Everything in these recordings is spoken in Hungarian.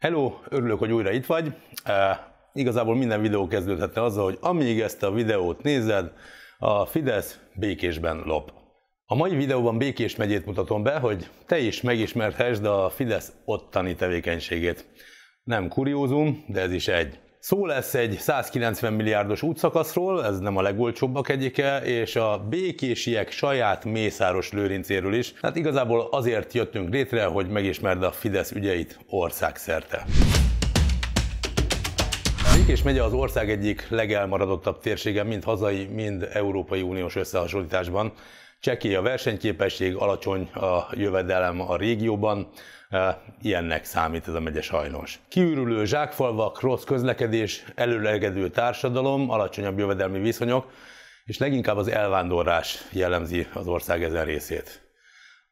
Hello, örülök, hogy újra itt vagy. Uh, igazából minden videó kezdődhetne azzal, hogy amíg ezt a videót nézed, a Fidesz békésben lop. A mai videóban Békés megyét mutatom be, hogy te is megismerhessd a Fidesz ottani tevékenységét. Nem kuriózum, de ez is egy. Szó lesz egy 190 milliárdos útszakaszról, ez nem a legolcsóbbak egyike, és a békésiek saját Mészáros Lőrincéről is. Hát igazából azért jöttünk létre, hogy megismerd a Fidesz ügyeit országszerte. Békés megye az ország egyik legelmaradottabb térsége, mind hazai, mind Európai Uniós összehasonlításban. Csekély a versenyképesség, alacsony a jövedelem a régióban, ilyennek számít ez a megye sajnos. Kiürülő zsákfalvak, rossz közlekedés, előlegedő társadalom, alacsonyabb jövedelmi viszonyok, és leginkább az elvándorlás jellemzi az ország ezen részét.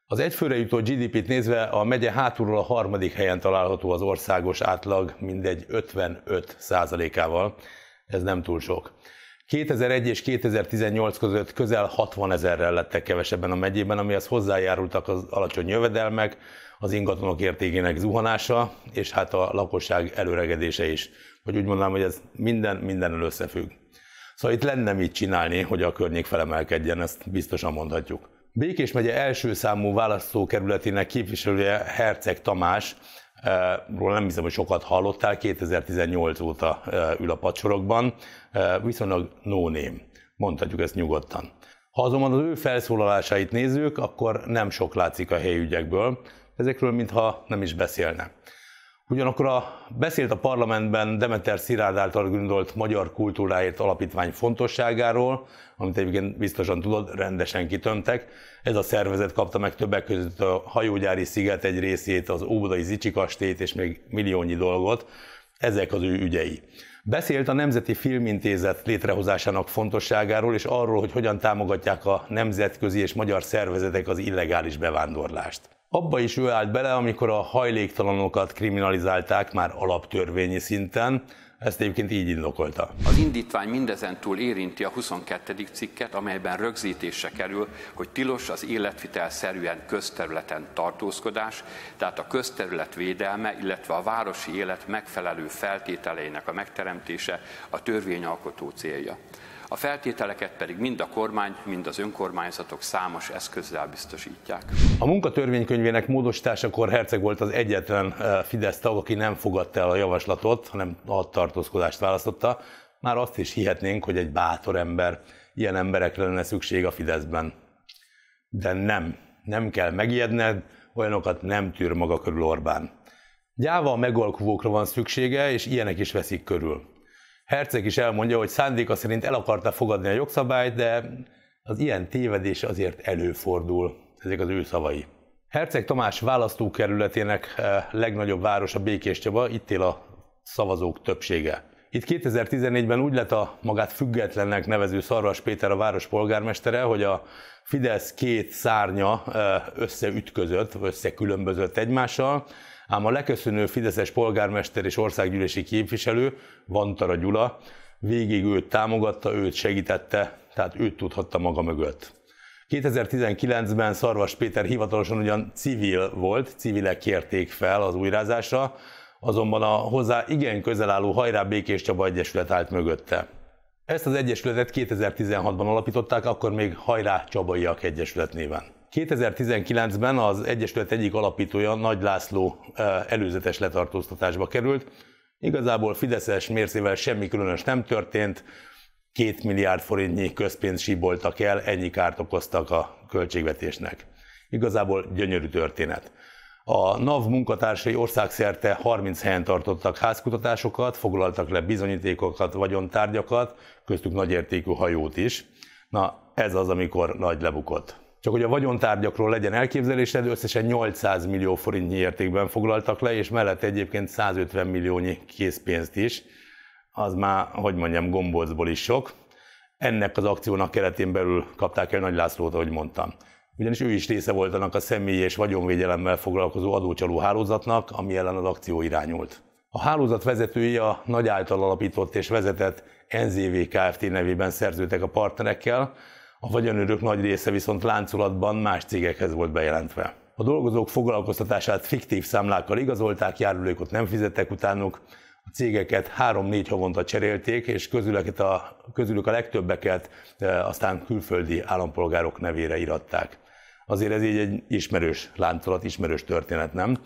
Az egyfőre jutó GDP-t nézve a megye hátulról a harmadik helyen található az országos átlag mindegy 55 százalékával. Ez nem túl sok. 2001 és 2018 között közel 60 ezerrel lettek kevesebben a megyében, amihez hozzájárultak az alacsony jövedelmek, az ingatlanok értékének zuhanása, és hát a lakosság előregedése is. Vagy úgy mondanám, hogy ez minden mindennel összefügg. Szóval itt lenne mit csinálni, hogy a környék felemelkedjen, ezt biztosan mondhatjuk. Békés megye első számú választókerületének képviselője Herceg Tamás, róla nem hiszem, hogy sokat hallottál, 2018 óta eh, ül a pacsorokban, eh, viszonylag no name, mondhatjuk ezt nyugodtan. Ha azonban az ő felszólalásait nézzük, akkor nem sok látszik a helyügyekből, ezekről mintha nem is beszélne. Ugyanakkor a, beszélt a parlamentben Demeter Szilárd által gondolt Magyar Kultúráért Alapítvány fontosságáról, amit egyébként biztosan tudod, rendesen kitömtek. Ez a szervezet kapta meg többek között a hajógyári sziget egy részét, az Óbudai Zicsi kastélyt és még milliónyi dolgot. Ezek az ő ügyei. Beszélt a Nemzeti Filmintézet létrehozásának fontosságáról, és arról, hogy hogyan támogatják a nemzetközi és magyar szervezetek az illegális bevándorlást. Abba is ő állt bele, amikor a hajléktalanokat kriminalizálták már alaptörvényi szinten, ezt egyébként így indokolta. Az indítvány mindezen túl érinti a 22. cikket, amelyben rögzítése kerül, hogy tilos az életvitel szerűen közterületen tartózkodás, tehát a közterület védelme, illetve a városi élet megfelelő feltételeinek a megteremtése a törvényalkotó célja. A feltételeket pedig mind a kormány, mind az önkormányzatok számos eszközzel biztosítják. A munkatörvénykönyvének módosításakor Herceg volt az egyetlen eh, Fidesz tag, aki nem fogadta el a javaslatot, hanem a tartózkodást választotta. Már azt is hihetnénk, hogy egy bátor ember, ilyen emberekre lenne szükség a Fideszben. De nem, nem kell megijedned, olyanokat nem tűr maga körül Orbán. Gyáva a megalkuvókra van szüksége, és ilyenek is veszik körül. Herceg is elmondja, hogy szándéka szerint el akarta fogadni a jogszabályt, de az ilyen tévedés azért előfordul. Ezek az ő szavai. Herceg Tamás választókerületének eh, legnagyobb városa Békés Csaba, itt él a szavazók többsége. Itt 2014-ben úgy lett a magát függetlennek nevező Szarvas Péter a város polgármestere, hogy a Fidesz két szárnya eh, összeütközött, összekülönbözött egymással, ám a leköszönő Fideszes polgármester és országgyűlési képviselő, Vantara Gyula, végig őt támogatta, őt segítette, tehát őt tudhatta maga mögött. 2019-ben Szarvas Péter hivatalosan ugyan civil volt, civilek kérték fel az újrázásra, azonban a hozzá igen közel álló Hajrá Békés Csaba Egyesület állt mögötte. Ezt az egyesületet 2016-ban alapították, akkor még Hajrá Csabaiak Egyesület néven. 2019-ben az Egyesület egyik alapítója, Nagy László előzetes letartóztatásba került. Igazából Fideszes mércével semmi különös nem történt, két milliárd forintnyi közpénzt síboltak el, ennyi kárt okoztak a költségvetésnek. Igazából gyönyörű történet. A NAV munkatársai országszerte 30 helyen tartottak házkutatásokat, foglaltak le bizonyítékokat, vagyontárgyakat, köztük nagyértékű hajót is. Na, ez az, amikor nagy lebukott. Csak hogy a vagyontárgyakról legyen elképzelésed, összesen 800 millió forintnyi értékben foglaltak le, és mellett egyébként 150 milliónyi készpénzt is. Az már, hogy mondjam, gombócból is sok. Ennek az akciónak keretén belül kapták el Nagy Lászlót, ahogy mondtam. Ugyanis ő is része volt annak a személyi és vagyonvédelemmel foglalkozó adócsaló hálózatnak, ami ellen az akció irányult. A hálózat vezetői a nagy által alapított és vezetett NZV Kft. nevében szerződtek a partnerekkel, a vagyonőrök nagy része viszont láncolatban más cégekhez volt bejelentve. A dolgozók foglalkoztatását fiktív számlákkal igazolták, járulékot nem fizettek utánuk, a cégeket három-négy havonta cserélték, és a, közülük a legtöbbeket e, aztán külföldi állampolgárok nevére iratták. Azért ez így egy ismerős láncolat, ismerős történet, nem?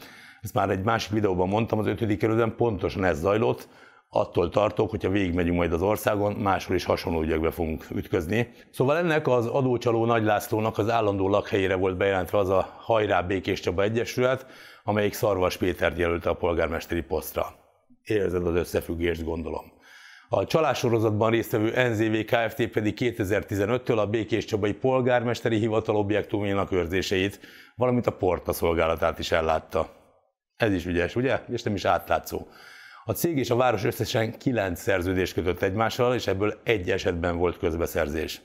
Ezt már egy másik videóban mondtam, az ötödik kerületben pontosan ez zajlott, attól tartok, hogyha végigmegyünk majd az országon, máshol is hasonló ügyekbe fogunk ütközni. Szóval ennek az adócsaló Nagy Lászlónak az állandó lakhelyére volt bejelentve az a Hajrá Békés Csaba Egyesület, amelyik Szarvas Pétert jelölte a polgármesteri posztra. Érzed az összefüggést, gondolom. A csalássorozatban résztvevő NZV Kft. pedig 2015-től a Békés Csabai polgármesteri hivatal objektumjának őrzéseit, valamint a porta szolgálatát is ellátta. Ez is ügyes, ugye? És nem is átlátszó. A cég és a város összesen kilenc szerződést kötött egymással, és ebből egy esetben volt közbeszerzés.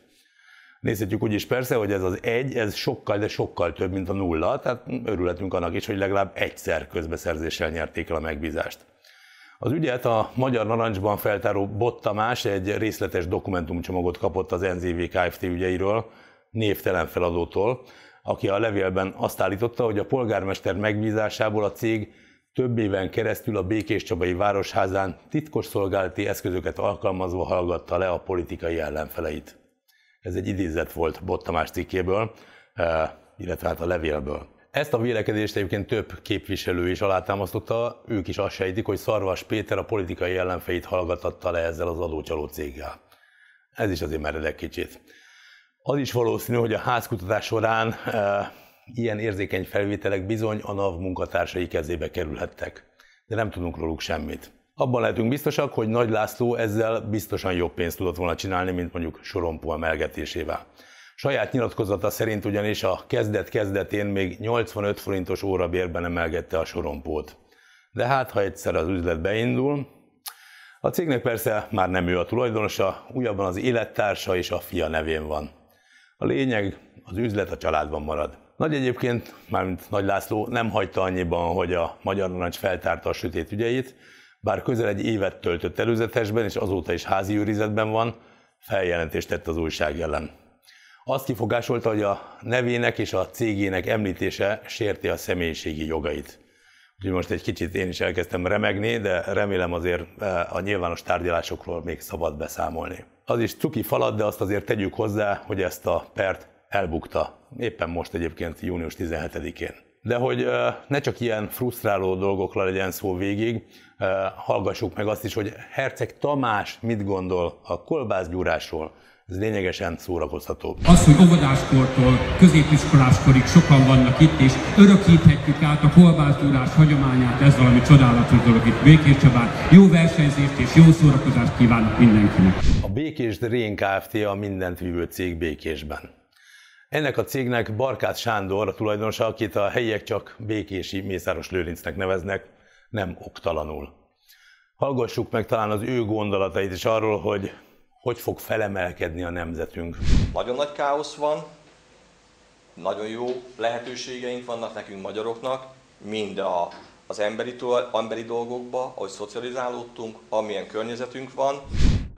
Nézhetjük úgy is persze, hogy ez az egy, ez sokkal, de sokkal több, mint a nulla, tehát örülhetünk annak is, hogy legalább egyszer közbeszerzéssel nyerték el a megbízást. Az ügyet a Magyar Narancsban feltáró Bott Tamás egy részletes dokumentumcsomagot kapott az NZV Kft. ügyeiről, névtelen feladótól, aki a levélben azt állította, hogy a polgármester megbízásából a cég több éven keresztül a Békés Csabai Városházán titkos szolgálati eszközöket alkalmazva hallgatta le a politikai ellenfeleit. Ez egy idézet volt Bott Tamás cikkéből, eh, illetve hát a levélből. Ezt a vélekedést egyébként több képviselő is alátámasztotta, ők is azt sejtik, hogy Szarvas Péter a politikai ellenfeit hallgatatta le ezzel az adócsaló céggel. Ez is azért meredek kicsit. Az is valószínű, hogy a házkutatás során e, ilyen érzékeny felvételek bizony a NAV munkatársai kezébe kerülhettek. De nem tudunk róluk semmit. Abban lehetünk biztosak, hogy Nagy László ezzel biztosan jobb pénzt tudott volna csinálni, mint mondjuk sorompó emelgetésével. Saját nyilatkozata szerint ugyanis a kezdet-kezdetén még 85 forintos órabérben emelgette a sorompót. De hát, ha egyszer az üzlet beindul, a cégnek persze már nem ő a tulajdonosa, újabban az élettársa és a fia nevén van. A lényeg, az üzlet a családban marad. Nagy egyébként, mármint Nagy László nem hagyta annyiban, hogy a Magyar Narancs feltárta a sötét ügyeit, bár közel egy évet töltött előzetesben, és azóta is házi őrizetben van, feljelentést tett az újság ellen. Azt kifogásolta, hogy a nevének és a cégének említése sérti a személyiségi jogait. Úgyhogy most egy kicsit én is elkezdtem remegni, de remélem azért eh, a nyilvános tárgyalásokról még szabad beszámolni. Az is cuki falat, de azt azért tegyük hozzá, hogy ezt a pert elbukta. Éppen most egyébként június 17-én. De hogy ne csak ilyen frusztráló dolgokra legyen szó végig, hallgassuk meg azt is, hogy Herceg Tamás mit gondol a kolbászgyúrásról, ez lényegesen szórakoztató. Az, hogy óvodáskortól középiskoláskorig sokan vannak itt, és örökíthetjük át a kolbászdúrás hagyományát, ez valami csodálatos dolog itt Békés Csabán. Jó versenyzést és jó szórakozást kívánok mindenkinek. A Békés Rén Kft. a mindent vívő cég Békésben. Ennek a cégnek Barkát Sándor, a tulajdonosa, akit a helyiek csak Békési Mészáros Lőrincnek neveznek, nem oktalanul. Hallgassuk meg talán az ő gondolatait is arról, hogy hogy fog felemelkedni a nemzetünk. Nagyon nagy káosz van, nagyon jó lehetőségeink vannak nekünk magyaroknak, mind a, az emberi, emberi dolgokba, ahogy szocializálódtunk, amilyen környezetünk van.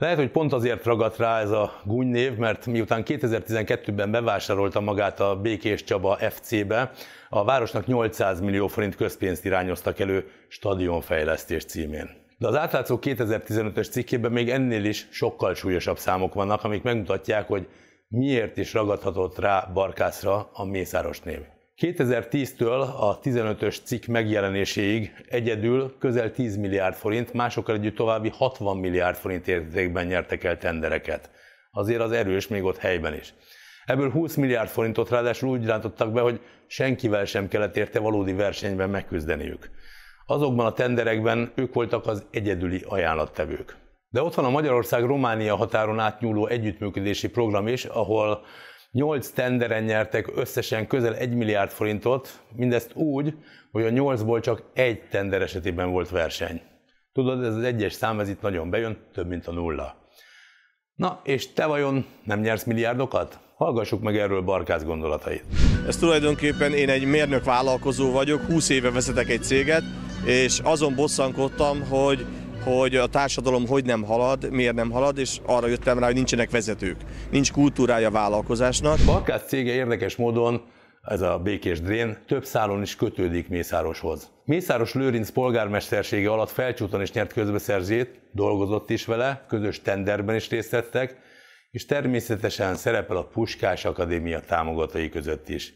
Lehet, hogy pont azért ragadt rá ez a gúnynév, mert miután 2012-ben bevásárolta magát a Békés Csaba FC-be, a városnak 800 millió forint közpénzt irányoztak elő stadionfejlesztés címén. De az átlátszó 2015-ös cikkében még ennél is sokkal súlyosabb számok vannak, amik megmutatják, hogy miért is ragadhatott rá Barkászra a Mészáros név. 2010-től a 15-ös cikk megjelenéséig egyedül közel 10 milliárd forint, másokkal együtt további 60 milliárd forint értékben nyertek el tendereket. Azért az erős még ott helyben is. Ebből 20 milliárd forintot ráadásul úgy rántottak be, hogy senkivel sem kellett érte valódi versenyben megküzdeniük. Azokban a tenderekben ők voltak az egyedüli ajánlattevők. De ott van a Magyarország-Románia határon átnyúló együttműködési program is, ahol 8 tenderen nyertek összesen közel 1 milliárd forintot, mindezt úgy, hogy a 8-ból csak egy tender esetében volt verseny. Tudod, ez az egyes szám, ez itt nagyon bejön, több mint a nulla. Na, és te vajon nem nyersz milliárdokat? Hallgassuk meg erről Barkász gondolatait. Ez tulajdonképpen én egy mérnök vállalkozó vagyok, 20 éve vezetek egy céget, és azon bosszankodtam, hogy hogy a társadalom hogy nem halad, miért nem halad, és arra jöttem rá, hogy nincsenek vezetők. Nincs kultúrája a vállalkozásnak. Barkász cége érdekes módon ez a békés drén, több szálon is kötődik Mészároshoz. Mészáros Lőrinc polgármestersége alatt felcsúton is nyert közbeszerzét, dolgozott is vele, közös tenderben is részt vettek, és természetesen szerepel a Puskás Akadémia támogatói között is.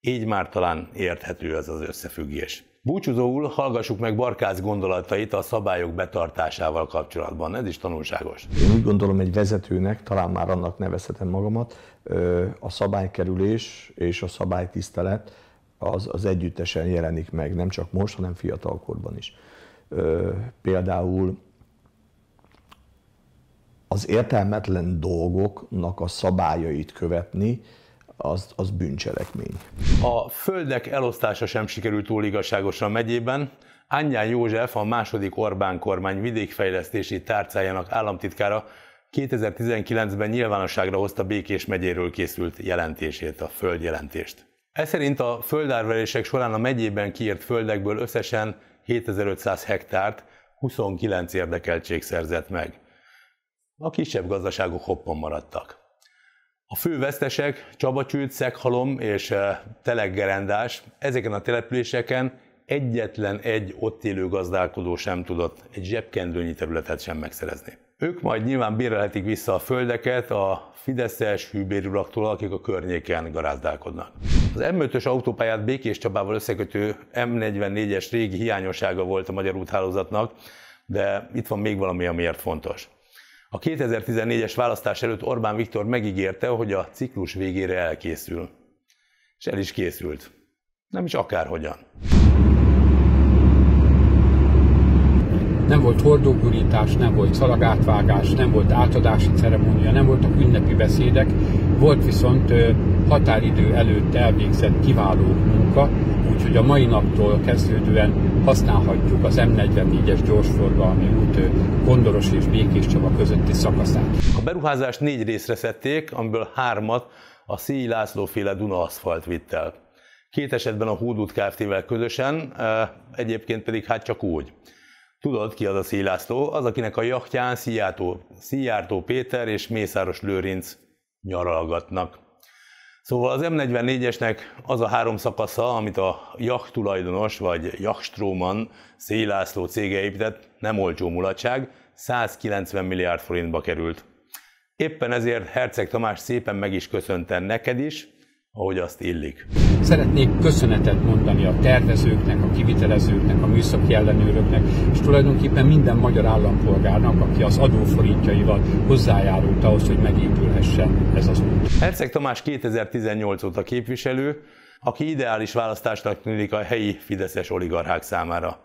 Így már talán érthető ez az összefüggés. Búcsúzóul hallgassuk meg Barkász gondolatait a szabályok betartásával kapcsolatban. Ez is tanulságos. Én úgy gondolom, egy vezetőnek, talán már annak nevezhetem magamat, a szabálykerülés és a szabálytisztelet az, az együttesen jelenik meg, nem csak most, hanem fiatalkorban is. Például az értelmetlen dolgoknak a szabályait követni, az, az bűncselekmény. A földek elosztása sem sikerült túl igazságosan megyében. Anyján József, a második Orbán kormány vidékfejlesztési tárcájának államtitkára 2019-ben nyilvánosságra hozta Békés megyéről készült jelentését, a földjelentést. Ez szerint a földárverések során a megyében kiírt földekből összesen 7500 hektárt 29 érdekeltség szerzett meg. A kisebb gazdaságok hoppon maradtak. A fő vesztesek Csabacsült, Szeghalom és eh, Teleggerendás, ezeken a településeken egyetlen egy ott élő gazdálkodó sem tudott egy zsebkendőnyi területet sem megszerezni. Ők majd nyilván bérelhetik vissza a földeket a fideszes hűbéruraktól, akik a környéken garázdálkodnak. Az M5-ös autópályát Békés Csabával összekötő M44-es régi hiányossága volt a magyar úthálózatnak, de itt van még valami, amiért fontos. A 2014-es választás előtt Orbán Viktor megígérte, hogy a ciklus végére elkészül. És el is készült. Nem is akárhogyan. Nem volt hordógurítás, nem volt szalagátvágás, nem volt átadási ceremónia, nem voltak ünnepi beszédek, volt viszont határidő előtt elvégzett kiváló munka, úgyhogy a mai naptól kezdődően használhatjuk az M44-es gyorsforgalmi út Kondoros és Békés Csaba közötti szakaszát. A beruházást négy részre szedték, amiből hármat a Szíj László féle Duna aszfalt vitt el. Két esetben a Hódút Kft-vel közösen, egyébként pedig hát csak úgy. Tudod, ki az a Szíj László? Az, akinek a jachtján Szijjártó, Szijjártó Péter és Mészáros Lőrinc nyaralgatnak. Szóval az M44-esnek az a három szakasza, amit a jacht tulajdonos vagy jachtstróman Szélászló cége épített, nem olcsó mulatság, 190 milliárd forintba került. Éppen ezért Herceg Tamás szépen meg is köszönte neked is, ahogy azt illik. Szeretnék köszönetet mondani a tervezőknek, a kivitelezőknek, a műszaki ellenőröknek, és tulajdonképpen minden magyar állampolgárnak, aki az adóforintjaival hozzájárult ahhoz, hogy megépülhessen ez az út. Herceg Tamás 2018 óta képviselő, aki ideális választásnak tűnik a helyi fideszes oligarchák számára.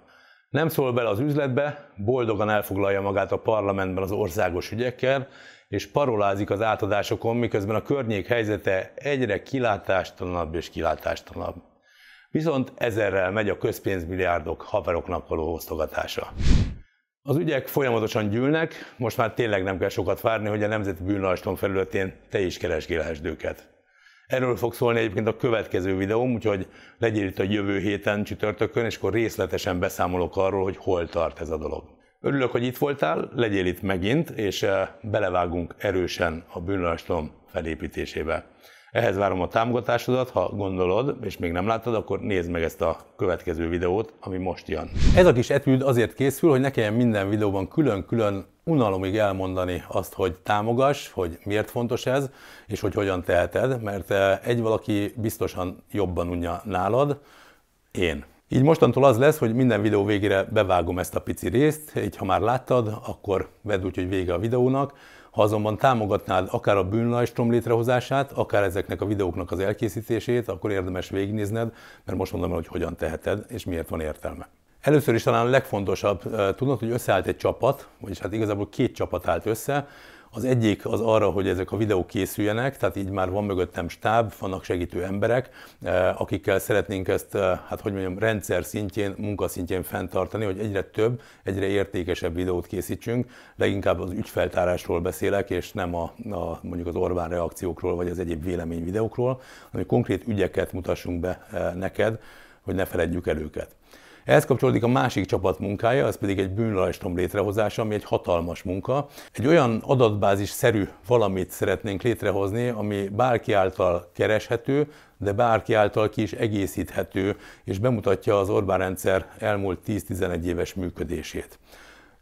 Nem szól bele az üzletbe, boldogan elfoglalja magát a parlamentben az országos ügyekkel, és parolázik az átadásokon, miközben a környék helyzete egyre kilátástalanabb és kilátástalanabb. Viszont ezerrel megy a közpénzmilliárdok haveroknak való osztogatása. Az ügyek folyamatosan gyűlnek, most már tényleg nem kell sokat várni, hogy a Nemzeti Bűnalston felületén te is keresgélhessd őket. Erről fog szólni egyébként a következő videóm, úgyhogy legyél itt a jövő héten csütörtökön, és akkor részletesen beszámolok arról, hogy hol tart ez a dolog. Örülök, hogy itt voltál, legyél itt megint, és eh, belevágunk erősen a bűnölastom felépítésébe. Ehhez várom a támogatásodat, ha gondolod, és még nem láttad, akkor nézd meg ezt a következő videót, ami most jön. Ez a kis etűd azért készül, hogy ne kelljen minden videóban külön-külön unalomig elmondani azt, hogy támogass, hogy miért fontos ez, és hogy hogyan teheted, mert eh, egy valaki biztosan jobban unja nálad, én. Így mostantól az lesz, hogy minden videó végére bevágom ezt a pici részt, így ha már láttad, akkor vedd úgy, hogy vége a videónak. Ha azonban támogatnád akár a bűnlajstrom létrehozását, akár ezeknek a videóknak az elkészítését, akkor érdemes végignézned, mert most mondom el, hogy hogyan teheted, és miért van értelme. Először is talán a legfontosabb, tudod, hogy összeállt egy csapat, vagyis hát igazából két csapat állt össze, az egyik az arra, hogy ezek a videók készüljenek, tehát így már van mögöttem stáb, vannak segítő emberek, eh, akikkel szeretnénk ezt, eh, hát hogy mondjam, rendszer szintjén, munkaszintjén fenntartani, hogy egyre több, egyre értékesebb videót készítsünk. Leginkább az ügyfeltárásról beszélek, és nem a, a mondjuk az Orbán reakciókról, vagy az egyéb vélemény videókról, hanem konkrét ügyeket mutassunk be eh, neked, hogy ne feledjük el őket. Ehhez kapcsolódik a másik csapat munkája, ez pedig egy bűnrajstrom létrehozása, ami egy hatalmas munka. Egy olyan adatbázis szerű valamit szeretnénk létrehozni, ami bárki által kereshető, de bárki által ki is egészíthető, és bemutatja az Orbán rendszer elmúlt 10-11 éves működését.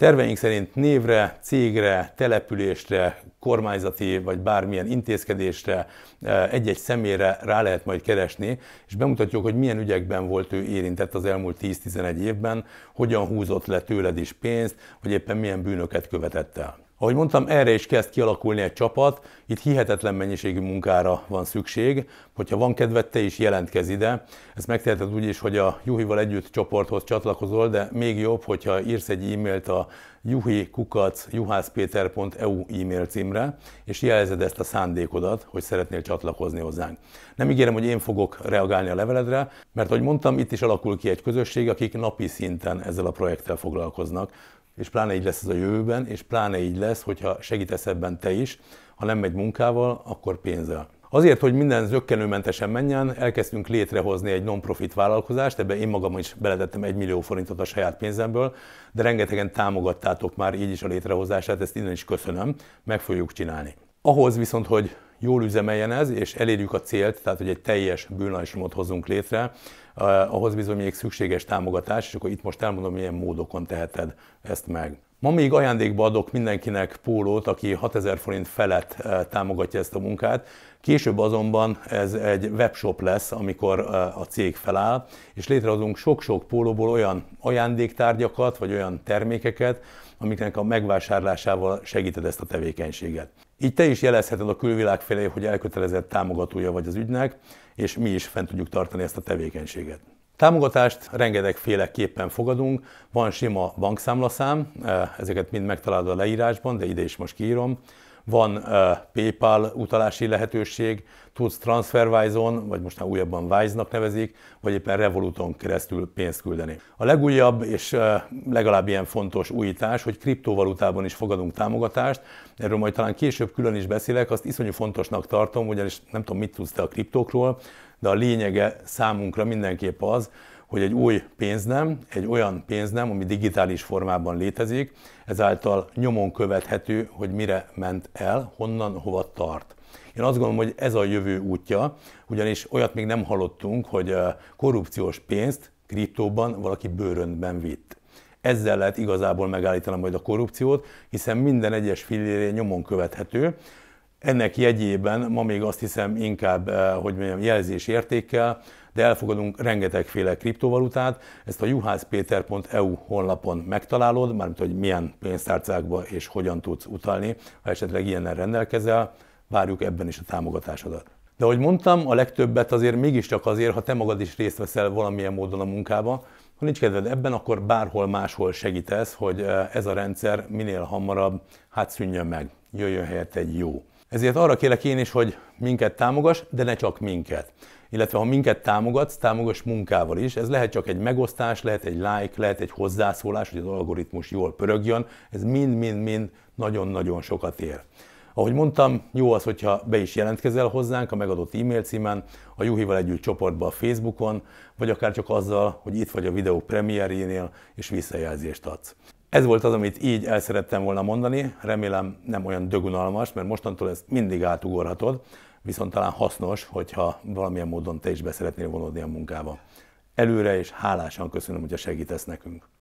Terveink szerint névre, cégre, településre, kormányzati vagy bármilyen intézkedésre, eh, egy-egy személyre rá lehet majd keresni, és bemutatjuk, hogy milyen ügyekben volt ő érintett az elmúlt 10-11 évben, hogyan húzott le tőled is pénzt, vagy éppen milyen bűnöket követett el. Ahogy mondtam, erre is kezd kialakulni egy csapat, itt hihetetlen mennyiségű munkára van szükség, hogyha van kedved, te is jelentkezz ide. Ezt megteheted úgy is, hogy a Juhival együtt csoporthoz csatlakozol, de még jobb, hogyha írsz egy e-mailt a juhikukac.juhászpéter.eu e-mail címre, és jelzed ezt a szándékodat, hogy szeretnél csatlakozni hozzánk. Nem ígérem, hogy én fogok reagálni a leveledre, mert ahogy mondtam, itt is alakul ki egy közösség, akik napi szinten ezzel a projekttel foglalkoznak és pláne így lesz ez a jövőben, és pláne így lesz, hogyha segítesz ebben te is, ha nem megy munkával, akkor pénzzel. Azért, hogy minden zöggenőmentesen menjen, elkezdtünk létrehozni egy non-profit vállalkozást, ebbe én magam is beletettem egy millió forintot a saját pénzemből, de rengetegen támogattátok már így is a létrehozását, ezt innen is köszönöm, meg fogjuk csinálni. Ahhoz viszont, hogy jól üzemeljen ez, és elérjük a célt, tehát hogy egy teljes bűnlajstromot hozzunk létre, ahhoz bizony még szükséges támogatás, és akkor itt most elmondom, milyen módokon teheted ezt meg. Ma még ajándékba adok mindenkinek pólót, aki 6000 forint felett eh, támogatja ezt a munkát. Később azonban ez egy webshop lesz, amikor eh, a cég feláll, és létrehozunk sok-sok pólóból olyan ajándéktárgyakat, vagy olyan termékeket, amiknek a megvásárlásával segíted ezt a tevékenységet. Így te is jelezheted a külvilág felé, hogy elkötelezett támogatója vagy az ügynek, és mi is fent tudjuk tartani ezt a tevékenységet. Támogatást rengetegféleképpen fogadunk, van sima bankszámlaszám, eh, ezeket mind megtalálod a leírásban, de ide is most kiírom. Van uh, PayPal utalási lehetőség, tudsz TransferWise-on, vagy most már újabban Wise-nak nevezik, vagy éppen Revoluton keresztül pénzt küldeni. A legújabb és legalább ilyen fontos újítás, hogy kriptovalutában is fogadunk támogatást. Erről majd talán később külön is beszélek, azt iszonyú fontosnak tartom, ugyanis nem tudom, mit tudsz te a kriptókról, de a lényege számunkra mindenképp az, hogy egy új pénznem, egy olyan pénznem, ami digitális formában létezik, ezáltal nyomon követhető, hogy mire ment el, honnan, hova tart. Én azt gondolom, hogy ez a jövő útja, ugyanis olyat még nem hallottunk, hogy korrupciós pénzt kriptóban valaki bőröntben vitt. Ezzel lehet igazából megállítani majd a korrupciót, hiszen minden egyes fillérje nyomon követhető, ennek jegyében ma még azt hiszem inkább, hogy mondjam, jelzés értékkel, de elfogadunk rengetegféle kriptovalutát. Ezt a juhászpéter.eu honlapon megtalálod, mármint hogy milyen pénztárcákba és hogyan tudsz utalni, ha esetleg ilyennel rendelkezel, várjuk ebben is a támogatásodat. De ahogy mondtam, a legtöbbet azért mégiscsak azért, ha te magad is részt veszel valamilyen módon a munkába, ha nincs kedved ebben, akkor bárhol máshol segítesz, hogy eh, ez a rendszer minél hamarabb hát szűnjön meg, jöjjön helyett egy jó. Ezért arra kérlek én is, hogy minket támogass, de ne csak minket. Illetve ha minket támogatsz, támogass munkával is. Ez lehet csak egy megosztás, lehet egy like, lehet egy hozzászólás, hogy az algoritmus jól pörögjön. Ez mind-mind-mind nagyon-nagyon sokat ér. Ahogy mondtam, jó az, hogyha be is jelentkezel hozzánk a megadott e-mail címen, a Juhival együtt csoportba a Facebookon, vagy akár csak azzal, hogy itt vagy a videó premierjénél, és visszajelzést adsz. Ez volt az, amit így el szerettem volna mondani, remélem nem olyan dögunalmas, mert mostantól ezt mindig átugorhatod, viszont talán hasznos, hogyha valamilyen módon te is be szeretnél vonódni a munkába. Előre és hálásan köszönöm, hogy segítesz nekünk.